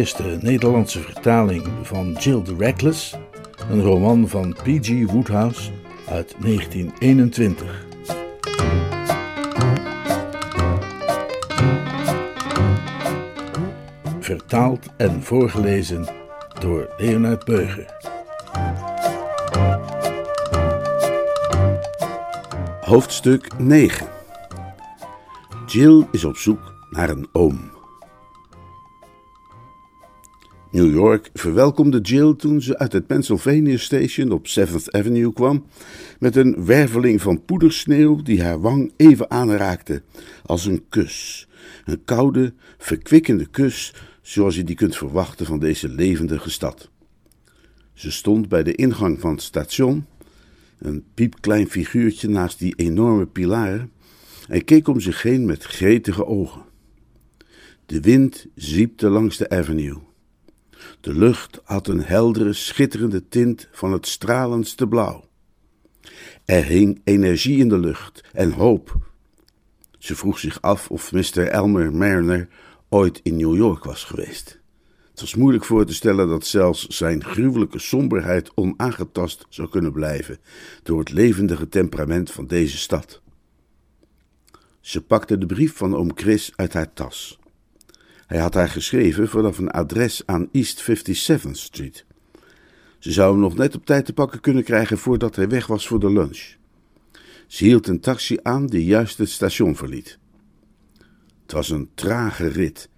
Eerste Nederlandse vertaling van Jill the Reckless, een roman van P.G. Woodhouse uit 1921. Vertaald en voorgelezen door Leonard Beuger. Hoofdstuk 9 Jill is op zoek naar een oom. New York verwelkomde Jill toen ze uit het Pennsylvania Station op 7th Avenue kwam met een werveling van poedersneeuw die haar wang even aanraakte als een kus. Een koude, verkwikkende kus zoals je die kunt verwachten van deze levendige stad. Ze stond bij de ingang van het station, een piepklein figuurtje naast die enorme pilaren, en keek om zich heen met gretige ogen. De wind zwiepte langs de avenue. De lucht had een heldere, schitterende tint van het stralendste blauw. Er hing energie in de lucht en hoop. Ze vroeg zich af of Mr. Elmer Mariner ooit in New York was geweest. Het was moeilijk voor te stellen dat zelfs zijn gruwelijke somberheid onaangetast zou kunnen blijven door het levendige temperament van deze stad. Ze pakte de brief van oom Chris uit haar tas. Hij had haar geschreven vanaf een adres aan East 57th Street. Ze zou hem nog net op tijd te pakken kunnen krijgen voordat hij weg was voor de lunch. Ze hield een taxi aan die juist het station verliet. Het was een trage rit,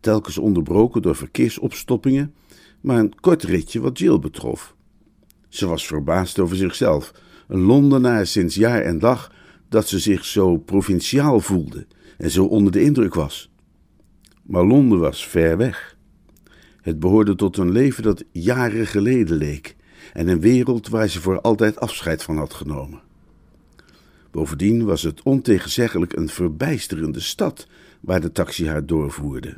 telkens onderbroken door verkeersopstoppingen, maar een kort ritje wat Jill betrof. Ze was verbaasd over zichzelf, een Londenaar sinds jaar en dag, dat ze zich zo provinciaal voelde en zo onder de indruk was. Maar Londen was ver weg. Het behoorde tot een leven dat jaren geleden leek en een wereld waar ze voor altijd afscheid van had genomen. Bovendien was het ontegenzeggelijk een verbijsterende stad waar de taxi haar doorvoerde.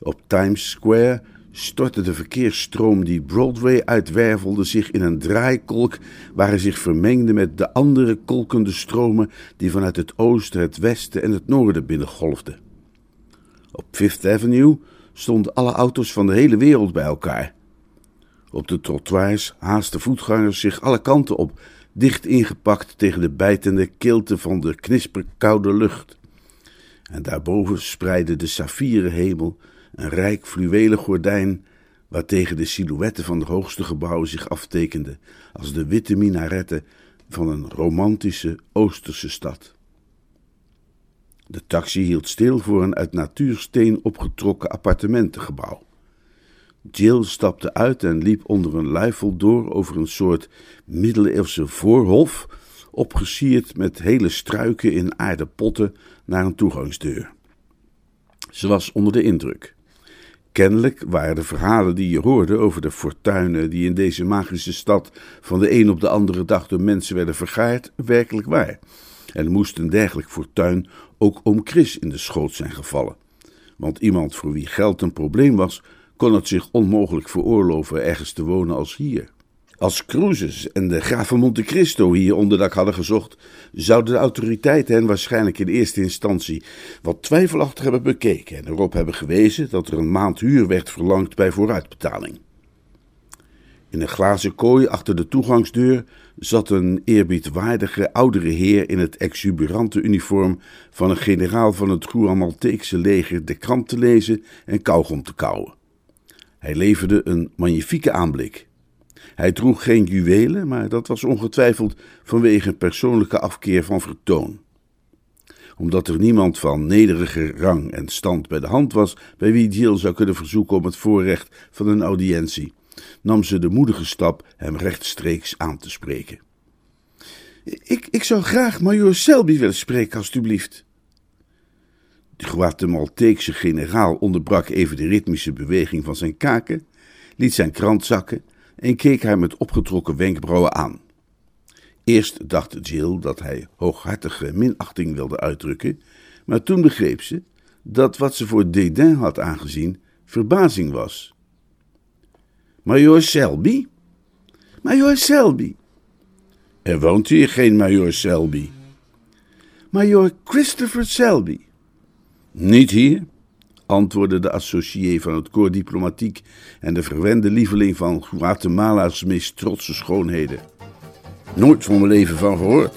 Op Times Square stortte de verkeersstroom die Broadway uitwervelde zich in een draaikolk waar hij zich vermengde met de andere kolkende stromen die vanuit het oosten, het westen en het noorden binnengolfden. Op Fifth Avenue stonden alle auto's van de hele wereld bij elkaar. Op de trottoirs haasten voetgangers zich alle kanten op, dicht ingepakt tegen de bijtende kilte van de knisperkoude lucht. En daarboven spreidde de saffieren hemel een rijk fluwelen gordijn waartegen de silhouetten van de hoogste gebouwen zich aftekenden als de witte minaretten van een romantische Oosterse stad. De taxi hield stil voor een uit natuursteen opgetrokken appartementengebouw. Jill stapte uit en liep onder een luifel door over een soort middeleeuwse voorhof, opgesierd met hele struiken in aarden potten naar een toegangsdeur. Ze was onder de indruk. Kennelijk waren de verhalen die je hoorde over de fortuinen die in deze magische stad van de een op de andere dag door mensen werden vergaard, werkelijk waar. En moest een dergelijk fortuin ook oom Chris in de schoot zijn gevallen. Want iemand voor wie geld een probleem was, kon het zich onmogelijk veroorloven ergens te wonen als hier. Als Cruises en de graaf van Monte Cristo hier onderdak hadden gezocht, zouden de autoriteiten hen waarschijnlijk in eerste instantie wat twijfelachtig hebben bekeken en erop hebben gewezen dat er een maand huur werd verlangd bij vooruitbetaling. In een glazen kooi achter de toegangsdeur zat een eerbiedwaardige oudere heer in het exuberante uniform van een generaal van het Guamalteekse leger de krant te lezen en kauwgom te kauwen. Hij leverde een magnifieke aanblik. Hij droeg geen juwelen, maar dat was ongetwijfeld vanwege persoonlijke afkeer van vertoon. Omdat er niemand van nederige rang en stand bij de hand was bij wie Jill zou kunnen verzoeken om het voorrecht van een audiëntie, nam ze de moedige stap hem rechtstreeks aan te spreken. Ik, ik zou graag majoor Selby willen spreken, alstublieft. De Guatemalteekse generaal onderbrak even de ritmische beweging van zijn kaken, liet zijn krant zakken en keek haar met opgetrokken wenkbrauwen aan. Eerst dacht Jill dat hij hooghartige minachting wilde uitdrukken, maar toen begreep ze dat wat ze voor dédain had aangezien verbazing was. Major Selby? Major Selby. Er woont hier geen Major Selby. Major Christopher Selby. Niet hier, antwoordde de associé van het corps diplomatiek en de verwende lieveling van Guatemala's meest trotse schoonheden. Nooit van mijn leven van gehoord.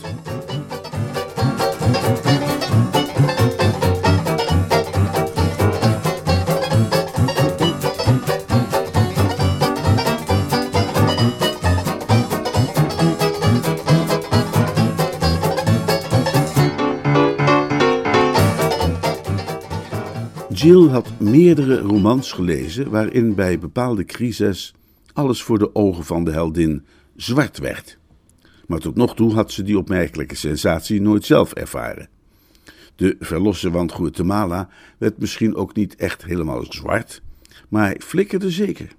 Jill had meerdere romans gelezen waarin bij bepaalde crises alles voor de ogen van de heldin zwart werd. Maar tot nog toe had ze die opmerkelijke sensatie nooit zelf ervaren. De verlosse van Guatemala werd misschien ook niet echt helemaal zwart, maar hij flikkerde zeker.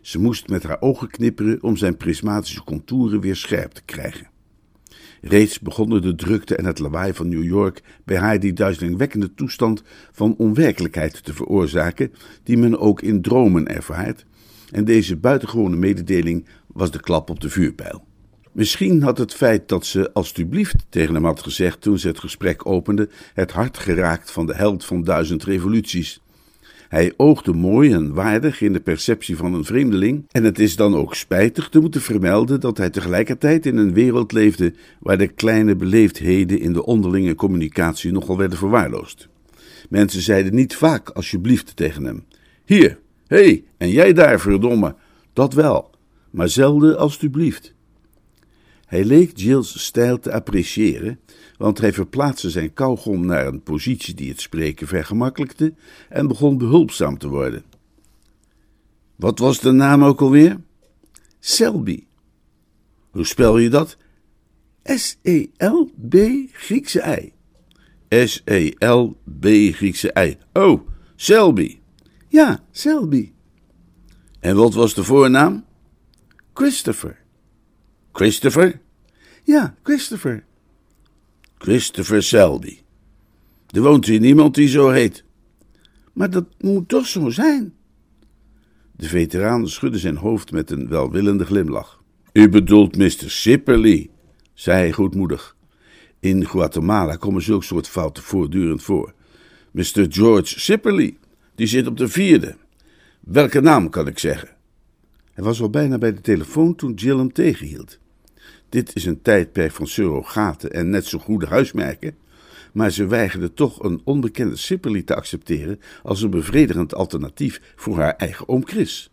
Ze moest met haar ogen knipperen om zijn prismatische contouren weer scherp te krijgen. Reeds begonnen de drukte en het lawaai van New York bij haar die duizelingwekkende toestand van onwerkelijkheid te veroorzaken, die men ook in dromen ervaart, en deze buitengewone mededeling was de klap op de vuurpijl. Misschien had het feit dat ze alstublieft tegen hem had gezegd toen ze het gesprek opende, het hart geraakt van de held van duizend revoluties. Hij oogde mooi en waardig in de perceptie van een vreemdeling, en het is dan ook spijtig te moeten vermelden dat hij tegelijkertijd in een wereld leefde waar de kleine beleefdheden in de onderlinge communicatie nogal werden verwaarloosd. Mensen zeiden niet vaak alsjeblieft tegen hem: Hier, hé, hey, en jij daar, verdomme, dat wel, maar zelden alsjeblieft. Hij leek Jill's stijl te appreciëren, want hij verplaatste zijn kauwgom naar een positie die het spreken vergemakkelijkte en begon behulpzaam te worden. Wat was de naam ook alweer? Selby. Hoe spel je dat? S-E-L-B Griekse I. S-E-L-B Griekse I. Oh, Selby. Ja, Selby. En wat was de voornaam? Christopher. Christopher? Ja, Christopher. Christopher Selby. Er woont hier niemand die zo heet. Maar dat moet toch zo zijn? De veteraan schudde zijn hoofd met een welwillende glimlach. U bedoelt Mr. Sipperly, zei hij goedmoedig. In Guatemala komen zulke soort fouten voortdurend voor. Mr. George Sipperly, die zit op de vierde. Welke naam kan ik zeggen? Hij was al bijna bij de telefoon toen Jill hem tegenhield. Dit is een tijdperk van surrogaten en net zo goede huismerken, maar ze weigerde toch een onbekende Sipperly te accepteren als een bevredigend alternatief voor haar eigen oom Chris.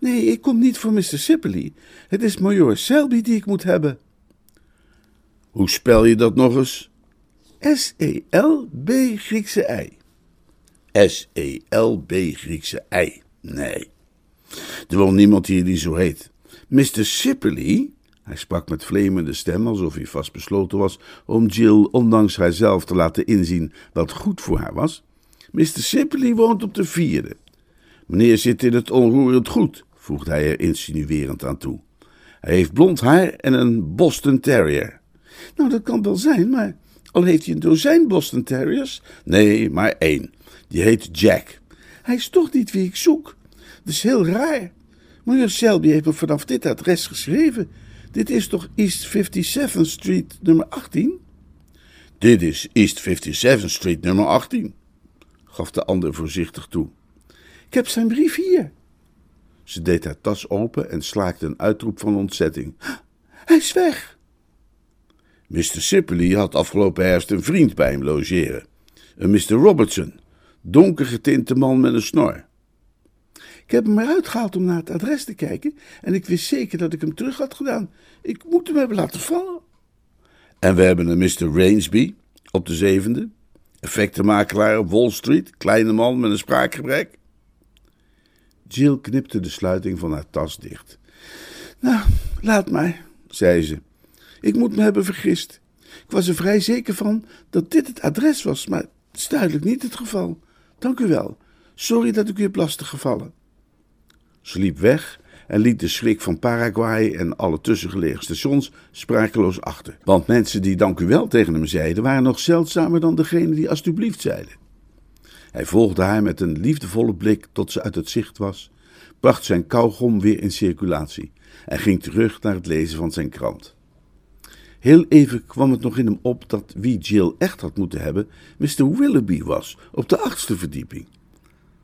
Nee, ik kom niet voor Mr. Sipperly. Het is Major Selby die ik moet hebben. Hoe spel je dat nog eens? S-E-L-B Griekse I. S-E-L-B Griekse I. Nee. Er woont niemand hier die zo heet. Mr. Sipperly hij sprak met vlemende stem, alsof hij vastbesloten was om Jill, ondanks haarzelf, te laten inzien wat goed voor haar was. Mr. Sipley woont op de vierde. Meneer zit in het onroerend goed, voegde hij er insinuerend aan toe. Hij heeft blond haar en een Boston Terrier. Nou, dat kan wel zijn, maar al heeft hij een dozijn Boston Terriers? Nee, maar één. Die heet Jack. Hij is toch niet wie ik zoek. Dat is heel raar. Meneer Selby heeft me vanaf dit adres geschreven. Dit is toch East 57th Street nummer 18? Dit is East 57th Street nummer 18, gaf de ander voorzichtig toe. Ik heb zijn brief hier. Ze deed haar tas open en slaakte een uitroep van ontzetting. Hij is weg. Mr. Sipley had afgelopen herfst een vriend bij hem logeren. Een Mr. Robertson, donker getinte man met een snor. Ik heb hem eruit gehaald om naar het adres te kijken en ik wist zeker dat ik hem terug had gedaan. Ik moet hem hebben laten vallen. En we hebben een Mr. Rainsby op de zevende. Effectenmakelaar op Wall Street, kleine man met een spraakgebrek. Jill knipte de sluiting van haar tas dicht. Nou, laat maar, zei ze. Ik moet me hebben vergist. Ik was er vrij zeker van dat dit het adres was, maar het is duidelijk niet het geval. Dank u wel. Sorry dat ik u heb lastig gevallen. Ze liep weg en liet de schrik van Paraguay en alle tussengelegen stations sprakeloos achter. Want mensen die dank u wel tegen hem zeiden, waren nog zeldzamer dan degene die alstublieft zeiden. Hij volgde haar met een liefdevolle blik tot ze uit het zicht was, bracht zijn kauwgom weer in circulatie en ging terug naar het lezen van zijn krant. Heel even kwam het nog in hem op dat wie Jill echt had moeten hebben, Mr. Willoughby was, op de achtste verdieping.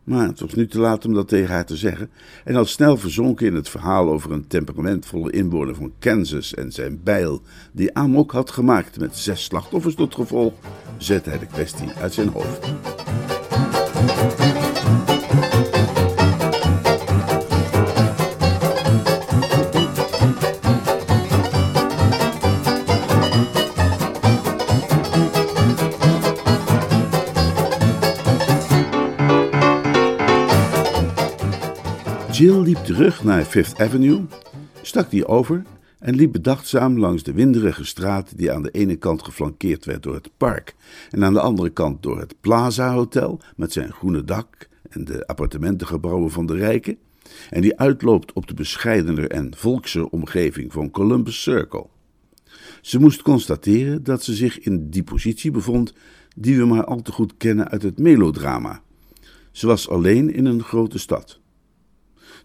Maar het was nu te laat om dat tegen haar te zeggen, en al snel verzonken in het verhaal over een temperamentvolle inwoner van Kansas en zijn bijl, die amok had gemaakt met zes slachtoffers tot gevolg, zette hij de kwestie uit zijn hoofd. Jill liep terug naar Fifth Avenue, stak die over en liep bedachtzaam langs de winderige straat die aan de ene kant geflankeerd werd door het park en aan de andere kant door het Plaza Hotel met zijn groene dak en de appartementengebouwen van de rijken en die uitloopt op de bescheidener en volkser omgeving van Columbus Circle. Ze moest constateren dat ze zich in die positie bevond die we maar al te goed kennen uit het melodrama. Ze was alleen in een grote stad.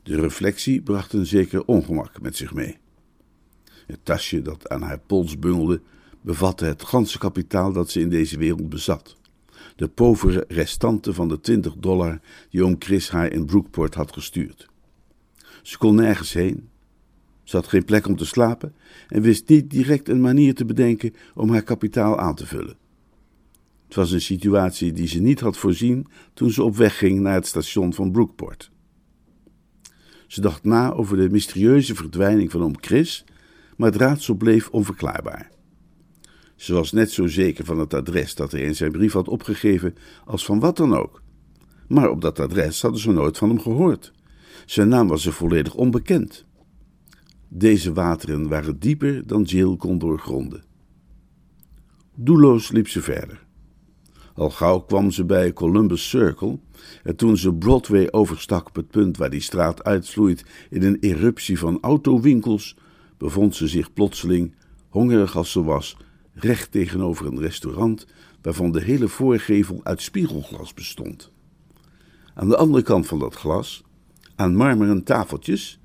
De reflectie bracht een zeker ongemak met zich mee. Het tasje dat aan haar pols bungelde bevatte het ganse kapitaal dat ze in deze wereld bezat. De povere restanten van de 20 dollar die oom Chris haar in Brookport had gestuurd. Ze kon nergens heen. Ze had geen plek om te slapen en wist niet direct een manier te bedenken om haar kapitaal aan te vullen. Het was een situatie die ze niet had voorzien toen ze op weg ging naar het station van Brookport. Ze dacht na over de mysterieuze verdwijning van oom Chris, maar het raadsel bleef onverklaarbaar. Ze was net zo zeker van het adres dat hij in zijn brief had opgegeven als van wat dan ook. Maar op dat adres hadden ze nooit van hem gehoord. Zijn naam was er volledig onbekend. Deze wateren waren dieper dan Jill kon doorgronden. Doelloos liep ze verder. Al gauw kwam ze bij Columbus Circle en toen ze Broadway overstak op het punt waar die straat uitvloeit in een eruptie van autowinkels, bevond ze zich plotseling, hongerig als ze was, recht tegenover een restaurant waarvan de hele voorgevel uit spiegelglas bestond. Aan de andere kant van dat glas, aan marmeren tafeltjes,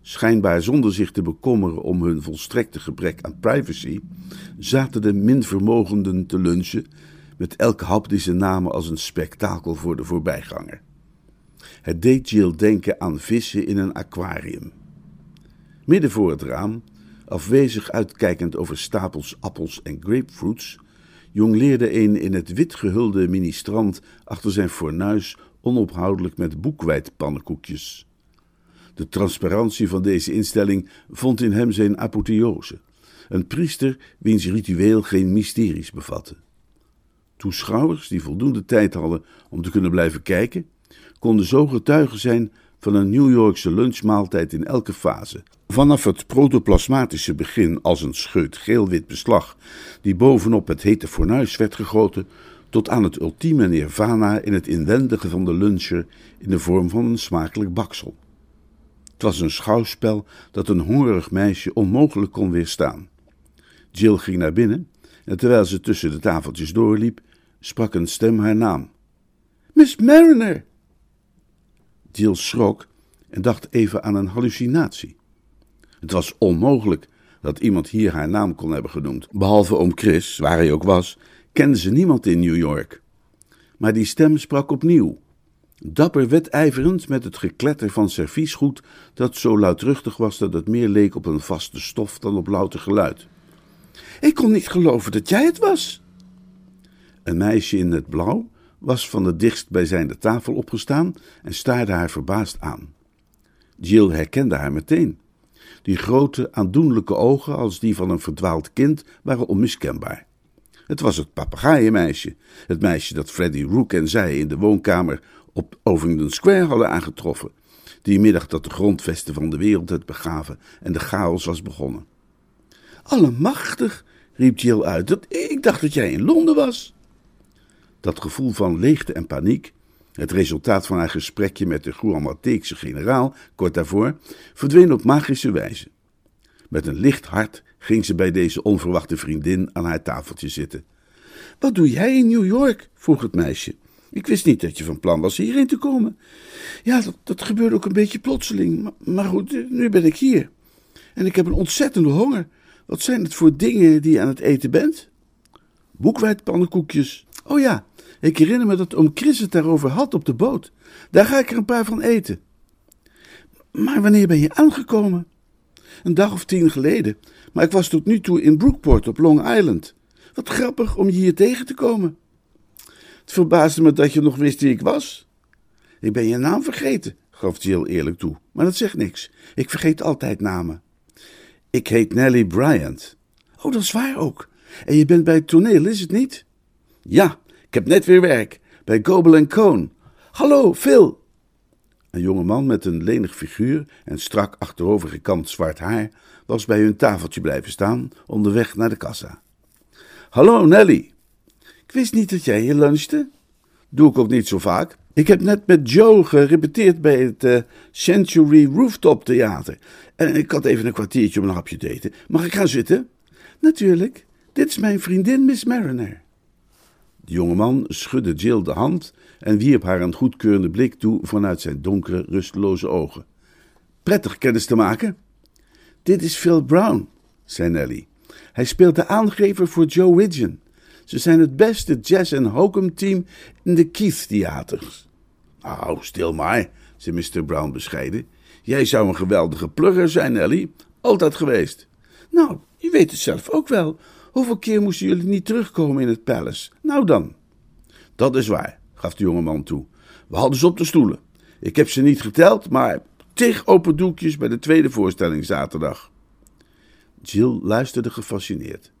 schijnbaar zonder zich te bekommeren om hun volstrekte gebrek aan privacy, zaten de minvermogenden te lunchen met elke ze namen als een spektakel voor de voorbijganger. Het deed Jill denken aan vissen in een aquarium. Midden voor het raam, afwezig uitkijkend over stapels appels en grapefruits, jongleerde een in het wit gehulde ministrant achter zijn fornuis onophoudelijk met boekwijdpannenkoekjes. De transparantie van deze instelling vond in hem zijn apotheose, een priester wiens ritueel geen mysteries bevatte. Toeschouwers die voldoende tijd hadden om te kunnen blijven kijken, konden zo getuigen zijn van een New Yorkse lunchmaaltijd in elke fase. Vanaf het protoplasmatische begin als een scheut geel-wit beslag die bovenop het hete fornuis werd gegoten, tot aan het ultieme nirvana in het inwendige van de luncher in de vorm van een smakelijk baksel. Het was een schouwspel dat een hongerig meisje onmogelijk kon weerstaan. Jill ging naar binnen en terwijl ze tussen de tafeltjes doorliep, sprak een stem haar naam. Miss Mariner! Jill schrok en dacht even aan een hallucinatie. Het was onmogelijk dat iemand hier haar naam kon hebben genoemd. Behalve oom Chris, waar hij ook was, kende ze niemand in New York. Maar die stem sprak opnieuw. Dapper wedijverend met het gekletter van serviesgoed dat zo luidruchtig was dat het meer leek op een vaste stof dan op louter geluid. Ik kon niet geloven dat jij het was. Een meisje in het blauw was van de dichtstbijzijnde tafel opgestaan en staarde haar verbaasd aan. Jill herkende haar meteen. Die grote, aandoenlijke ogen, als die van een verdwaald kind, waren onmiskenbaar. Het was het papegaaienmeisje, het meisje dat Freddy Rook en zij in de woonkamer op Ovingdon Square hadden aangetroffen, die middag dat de grondvesten van de wereld het begaven en de chaos was begonnen. Allemachtig, riep Jill uit. Dat, ik dacht dat jij in Londen was. Dat gevoel van leegte en paniek, het resultaat van haar gesprekje met de Guamateekse generaal kort daarvoor, verdween op magische wijze. Met een licht hart ging ze bij deze onverwachte vriendin aan haar tafeltje zitten. Wat doe jij in New York? vroeg het meisje. Ik wist niet dat je van plan was hierheen te komen. Ja, dat, gebeurde ook een beetje plotseling. Maar, goed, nu ben ik hier. En ik heb een ontzettende honger. Wat zijn het voor dingen die je aan het eten bent? Boekwijdpannenkoekjes. Oh ja, ik herinner me dat oom Chris het daarover had op de boot. Daar ga ik er een paar van eten. Maar wanneer ben je aangekomen? Een dag of tien geleden. Maar ik was tot nu toe in Brookport op Long Island. Wat grappig om je hier tegen te komen. Het verbaasde me dat je nog wist wie ik was. Ik ben je naam vergeten, gaf Jill eerlijk toe. Maar dat zegt niks. Ik vergeet altijd namen. Ik heet Nellie Bryant. Oh, dat is waar ook. En je bent bij het toneel, is het niet? Ja, ik heb net weer werk. Bij Gobel Cohn. Hallo, Phil. Een jonge man met een lenig figuur en strak achterover gekamd zwart haar was bij hun tafeltje blijven staan onderweg naar de kassa. Hallo, Nelly. Ik wist niet dat jij hier lunchte. Doe ik ook niet zo vaak. Ik heb net met Joe gerepeteerd bij het uh, Century Rooftop Theater. En ik had even een kwartiertje om een hapje te eten. Mag ik gaan zitten? Natuurlijk. Dit is mijn vriendin Miss Mariner. De jongeman schudde Jill de hand en wierp haar een goedkeurende blik toe vanuit zijn donkere, rusteloze ogen. Prettig kennis te maken. Dit is Phil Brown, zei Nelly. Hij speelt de aangever voor Joe Widgeon. Ze zijn het beste jazz- en hokum-team in de Keith-theaters. Nou, stil maar, zei Mr. Brown bescheiden. Jij zou een geweldige plugger zijn, Nelly. Altijd geweest. Nou, je weet het zelf ook wel. Hoeveel keer moesten jullie niet terugkomen in het palace? Nou dan. Dat is waar, gaf de jonge man toe. We hadden ze op de stoelen. Ik heb ze niet geteld, maar tig open doekjes bij de tweede voorstelling zaterdag. Jill luisterde gefascineerd.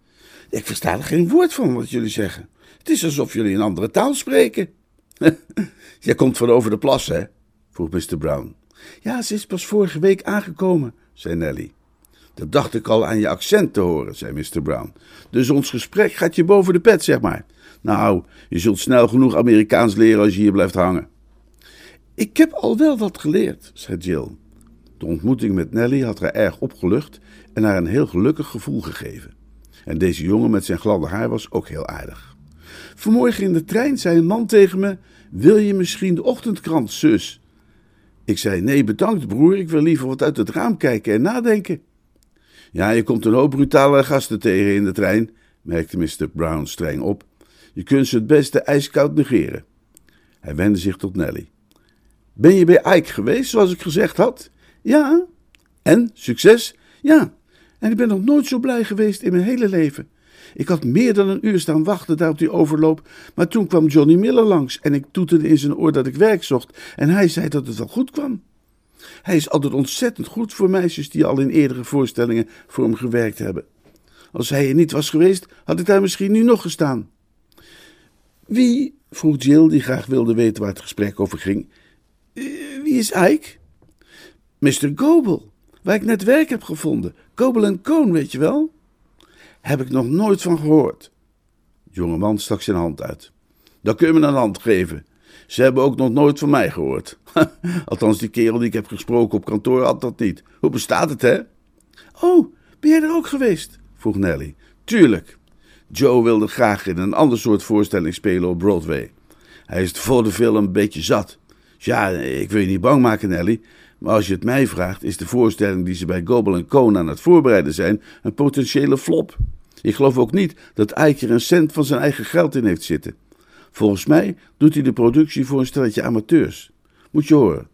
Ik versta er geen woord van wat jullie zeggen. Het is alsof jullie een andere taal spreken. Jij komt van over de plas, hè? vroeg Mr. Brown. Ja, ze is pas vorige week aangekomen, zei Nelly. Dat dacht ik al aan je accent te horen, zei Mr. Brown. Dus ons gesprek gaat je boven de pet, zeg maar. Nou, je zult snel genoeg Amerikaans leren als je hier blijft hangen. Ik heb al wel wat geleerd, zei Jill. De ontmoeting met Nelly had haar erg opgelucht en haar een heel gelukkig gevoel gegeven. En deze jongen met zijn gladde haar was ook heel aardig. Vanmorgen in de trein zei een man tegen me: Wil je misschien de ochtendkrant, zus? Ik zei: Nee, bedankt, broer. Ik wil liever wat uit het raam kijken en nadenken. Ja, je komt een hoop brutale gasten tegen in de trein, merkte Mr. Brown streng op. Je kunt ze het beste ijskoud negeren. Hij wendde zich tot Nelly. Ben je bij Ike geweest, zoals ik gezegd had? Ja. En? Succes? Ja. En ik ben nog nooit zo blij geweest in mijn hele leven. Ik had meer dan een uur staan wachten daar op die overloop, maar toen kwam Johnny Miller langs en ik toeterde in zijn oor dat ik werk zocht en hij zei dat het wel goed kwam. Hij is altijd ontzettend goed voor meisjes die al in eerdere voorstellingen voor hem gewerkt hebben. Als hij er niet was geweest, had ik daar misschien nu nog gestaan. Wie, vroeg Jill, die graag wilde weten waar het gesprek over ging, eh, wie is Ike? Mr. Gobel, waar ik net werk heb gevonden. Gobel Cohn, weet je wel? Heb ik nog nooit van gehoord. De jonge man stak zijn hand uit. Dan kun je me een hand geven. Ze hebben ook nog nooit van mij gehoord. Althans, die kerel die ik heb gesproken op kantoor had dat niet. Hoe bestaat het, hè? Oh, ben jij er ook geweest? vroeg Nelly. Tuurlijk. Joe wilde graag in een ander soort voorstelling spelen op Broadway. Hij is het voor de film een beetje zat. Ja, ik wil je niet bang maken, Nelly. Maar als je het mij vraagt, is de voorstelling die ze bij Gobel Cohn aan het voorbereiden zijn een potentiële flop. Ik geloof ook niet dat Ike er een cent van zijn eigen geld in heeft zitten. Volgens mij doet hij de productie voor een stelletje amateurs. Moet je horen.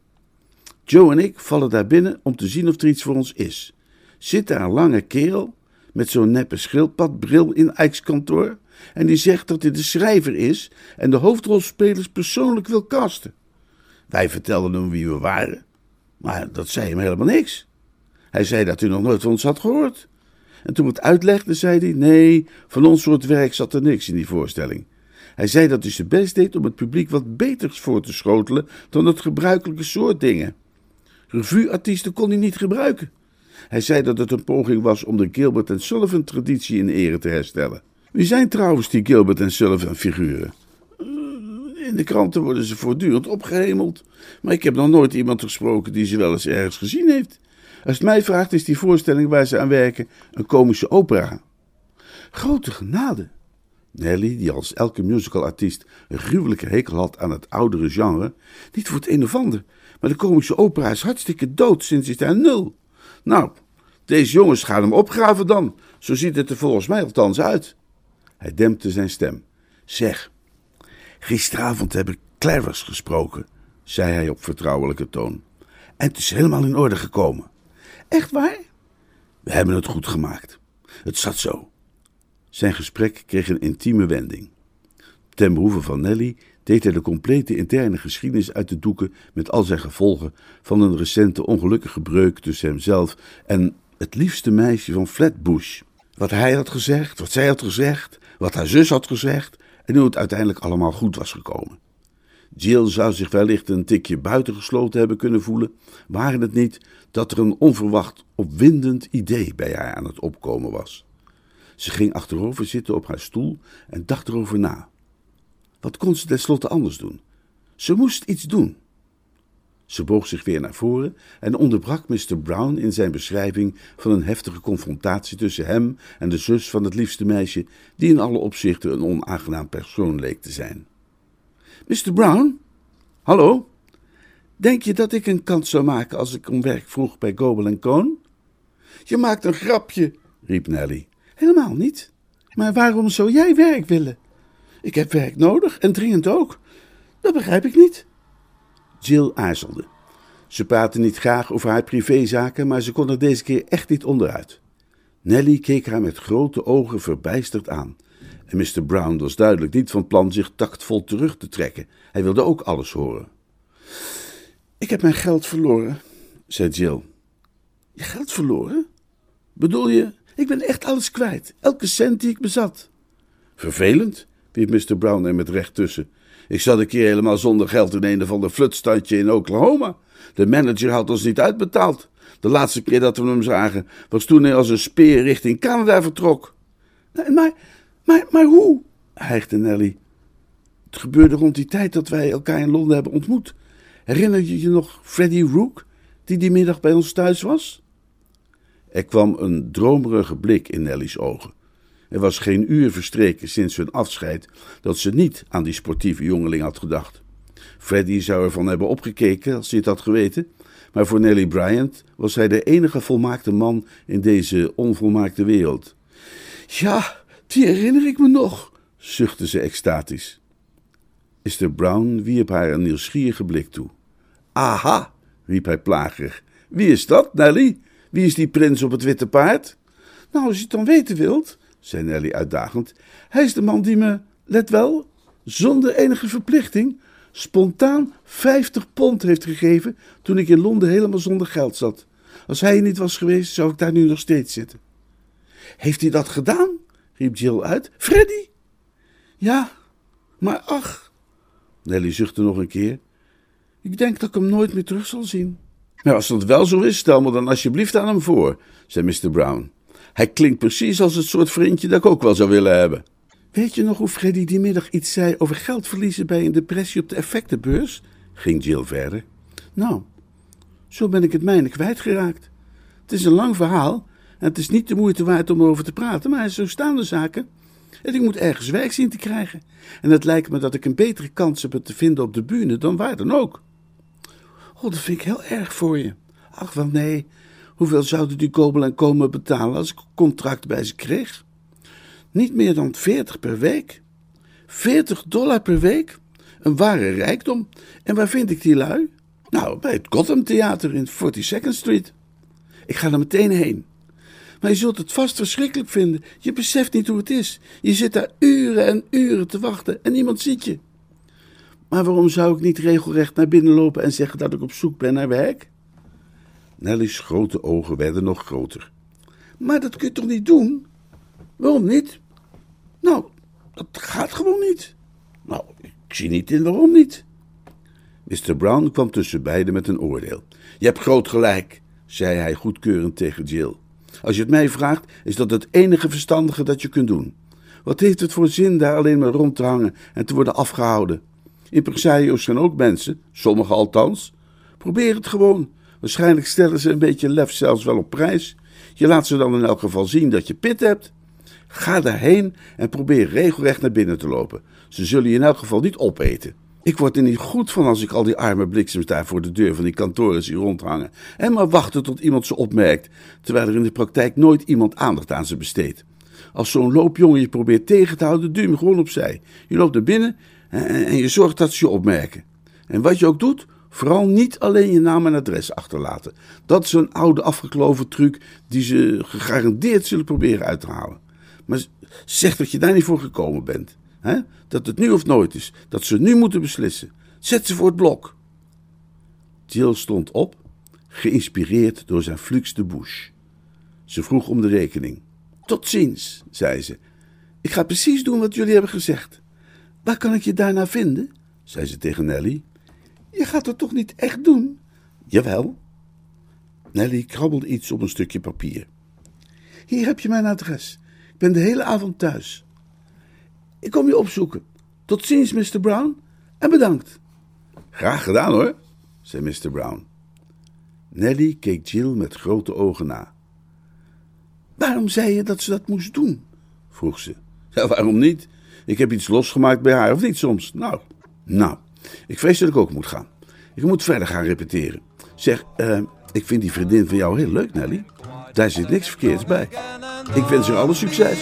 Joe en ik vallen daar binnen om te zien of er iets voor ons is. Zit daar een lange kerel met zo'n neppe schildpadbril in Ike's kantoor en die zegt dat hij de schrijver is en de hoofdrolspelers persoonlijk wil casten. Wij vertelden hem wie we waren, maar dat zei hem helemaal niks. Hij zei dat hij nog nooit van ons had gehoord. En toen we het uitlegden, zei hij: Nee, van ons soort werk zat er niks in die voorstelling. Hij zei dat hij zijn best deed om het publiek wat beters voor te schotelen dan het gebruikelijke soort dingen. Revueartiesten kon hij niet gebruiken. Hij zei dat het een poging was om de Gilbert en Sullivan traditie in ere te herstellen. Wie zijn trouwens die Gilbert en Sullivan figuren? In de kranten worden ze voortdurend opgehemeld, maar ik heb nog nooit iemand gesproken die ze wel eens ergens gezien heeft. Als het mij vraagt, is die voorstelling waar ze aan werken een komische opera. Grote genade. Nelly, die als elke musicalartiest een gruwelijke hekel had aan het oudere genre, niet voor het een of ander, maar de komische opera is hartstikke dood sinds is daar nul. Nou, deze jongens gaan hem opgraven dan. Zo ziet het er volgens mij althans uit. Hij dempte zijn stem. Zeg, gisteravond heb ik gesproken, zei hij op vertrouwelijke toon. En het is helemaal in orde gekomen. Echt waar? We hebben het goed gemaakt. Het zat zo. Zijn gesprek kreeg een intieme wending. Ten behoeve van Nelly deed hij de complete interne geschiedenis uit de doeken met al zijn gevolgen van een recente ongelukkige breuk tussen hemzelf en het liefste meisje van Flatbush. Wat hij had gezegd, wat zij had gezegd, wat haar zus had gezegd en hoe het uiteindelijk allemaal goed was gekomen. Jill zou zich wellicht een tikje buitengesloten hebben kunnen voelen, waren het niet dat er een onverwacht opwindend idee bij haar aan het opkomen was. Ze ging achterover zitten op haar stoel en dacht erover na. Wat kon ze tenslotte anders doen? Ze moest iets doen. Ze boog zich weer naar voren en onderbrak Mr. Brown in zijn beschrijving van een heftige confrontatie tussen hem en de zus van het liefste meisje, die in alle opzichten een onaangenaam persoon leek te zijn. Mr. Brown? Hallo? Denk je dat ik een kans zou maken als ik om werk vroeg bij Gobel Cohn? Je maakt een grapje, riep Nelly. Helemaal niet. Maar waarom zou jij werk willen? Ik heb werk nodig en dringend ook. Dat begrijp ik niet. Jill aarzelde. Ze praatte niet graag over haar privézaken, maar ze kon er deze keer echt niet onderuit. Nelly keek haar met grote ogen verbijsterd aan. En Mr. Brown was duidelijk niet van plan zich tactvol terug te trekken. Hij wilde ook alles horen. Ik heb mijn geld verloren, zei Jill. Je geld verloren? Bedoel je, ik ben echt alles kwijt, elke cent die ik bezat. Vervelend, wierp Mr. Brown er met recht tussen. Ik zat een keer helemaal zonder geld in een of ander flutstandje in Oklahoma. De manager had ons niet uitbetaald. De laatste keer dat we hem zagen was toen hij als een speer richting Canada vertrok. Maar, maar, maar hoe? hijgde Nelly. Het gebeurde rond die tijd dat wij elkaar in Londen hebben ontmoet. Herinner je je nog Freddie Rook, die die middag bij ons thuis was? Er kwam een dromerige blik in Nelly's ogen. Er was geen uur verstreken sinds hun afscheid dat ze niet aan die sportieve jongeling had gedacht. Freddy zou ervan hebben opgekeken als hij het had geweten, maar voor Nelly Bryant was hij de enige volmaakte man in deze onvolmaakte wereld. Ja, die herinner ik me nog, zuchtte ze extatisch. Mr. Brown wierp haar een nieuwsgierige blik toe. Aha, riep hij plagerig. Wie is dat, Nelly? Wie is die prins op het witte paard? Nou, als je het dan weten wilt, zei Nelly uitdagend. Hij is de man die me, let wel, zonder enige verplichting, spontaan 50 pond heeft gegeven toen ik in Londen helemaal zonder geld zat. Als hij er niet was geweest, zou ik daar nu nog steeds zitten. Heeft hij dat gedaan? riep Jill uit. Freddy? Ja, maar ach. Nelly zuchtte nog een keer. Ik denk dat ik hem nooit meer terug zal zien. Nou, als dat wel zo is, stel me dan alsjeblieft aan hem voor, zei Mr. Brown. Hij klinkt precies als het soort vriendje dat ik ook wel zou willen hebben. Weet je nog hoe Freddy die middag iets zei over geld verliezen bij een depressie op de effectenbeurs? ging Jill verder. Nou, zo ben ik het mijne kwijtgeraakt. Het is een lang verhaal en het is niet de moeite waard om erover te praten, maar zo staan de zaken. En ik moet ergens werk zien te krijgen. En het lijkt me dat ik een betere kans heb het te vinden op de bühne dan waar dan ook. Dat vind ik heel erg voor je. Ach, wel nee. Hoeveel zouden die Kobel en komen betalen als ik een contract bij ze kreeg? Niet meer dan 40 per week. 40 dollar per week? Een ware rijkdom. En waar vind ik die lui? Nou, bij het Gotham Theater in 42nd Street. Ik ga er meteen heen. Maar je zult het vast verschrikkelijk vinden. Je beseft niet hoe het is. Je zit daar uren en uren te wachten en niemand ziet je. Maar waarom zou ik niet regelrecht naar binnen lopen en zeggen dat ik op zoek ben naar werk? Nelly's grote ogen werden nog groter. Maar dat kun je toch niet doen? Waarom niet? Nou, dat gaat gewoon niet. Nou, ik zie niet in waarom niet. Mr. Brown kwam tussen beiden met een oordeel. Je hebt groot gelijk, zei hij goedkeurend tegen Jill. Als je het mij vraagt, is dat het enige verstandige dat je kunt doen. Wat heeft het voor zin daar alleen maar rond te hangen en te worden afgehouden? Impresario's zijn ook mensen, sommigen althans. Probeer het gewoon. Waarschijnlijk stellen ze een beetje lef zelfs wel op prijs. Je laat ze dan in elk geval zien dat je pit hebt. Ga daarheen en probeer regelrecht naar binnen te lopen. Ze zullen je in elk geval niet opeten. Ik word er niet goed van als ik al die arme bliksems daar voor de deur van die kantoren zie rondhangen. En maar wachten tot iemand ze opmerkt, terwijl er in de praktijk nooit iemand aandacht aan ze besteedt. Als zo'n loopjongen je probeert tegen te houden, duw hem gewoon opzij. Je loopt naar binnen en je zorgt dat ze je opmerken. En wat je ook doet, vooral niet alleen je naam en adres achterlaten. Dat is een oude afgekloven truc die ze gegarandeerd zullen proberen uit te halen. Maar zeg dat je daar niet voor gekomen bent. Dat het nu of nooit is. Dat ze nu moeten beslissen. Zet ze voor het blok. Jill stond op, geïnspireerd door zijn flux de bouche. Ze vroeg om de rekening. Tot ziens, zei ze. Ik ga precies doen wat jullie hebben gezegd. Waar kan ik je daarna vinden? zei ze tegen Nelly. Je gaat het toch niet echt doen? Jawel. Nelly krabbelde iets op een stukje papier. Hier heb je mijn adres. Ik ben de hele avond thuis. Ik kom je opzoeken. Tot ziens, Mr. Brown. En bedankt. Graag gedaan hoor, zei Mr. Brown. Nelly keek Jill met grote ogen na. Waarom zei je dat ze dat moest doen? vroeg ze. Ja, waarom niet? Ik heb iets losgemaakt bij haar, of niet soms? Nou, nou, ik vrees dat ik ook moet gaan. Ik moet verder gaan repeteren. Zeg, uh, ik vind die vriendin van jou heel leuk, Nelly. Daar zit niks verkeerds bij. Ik wens je alle succes.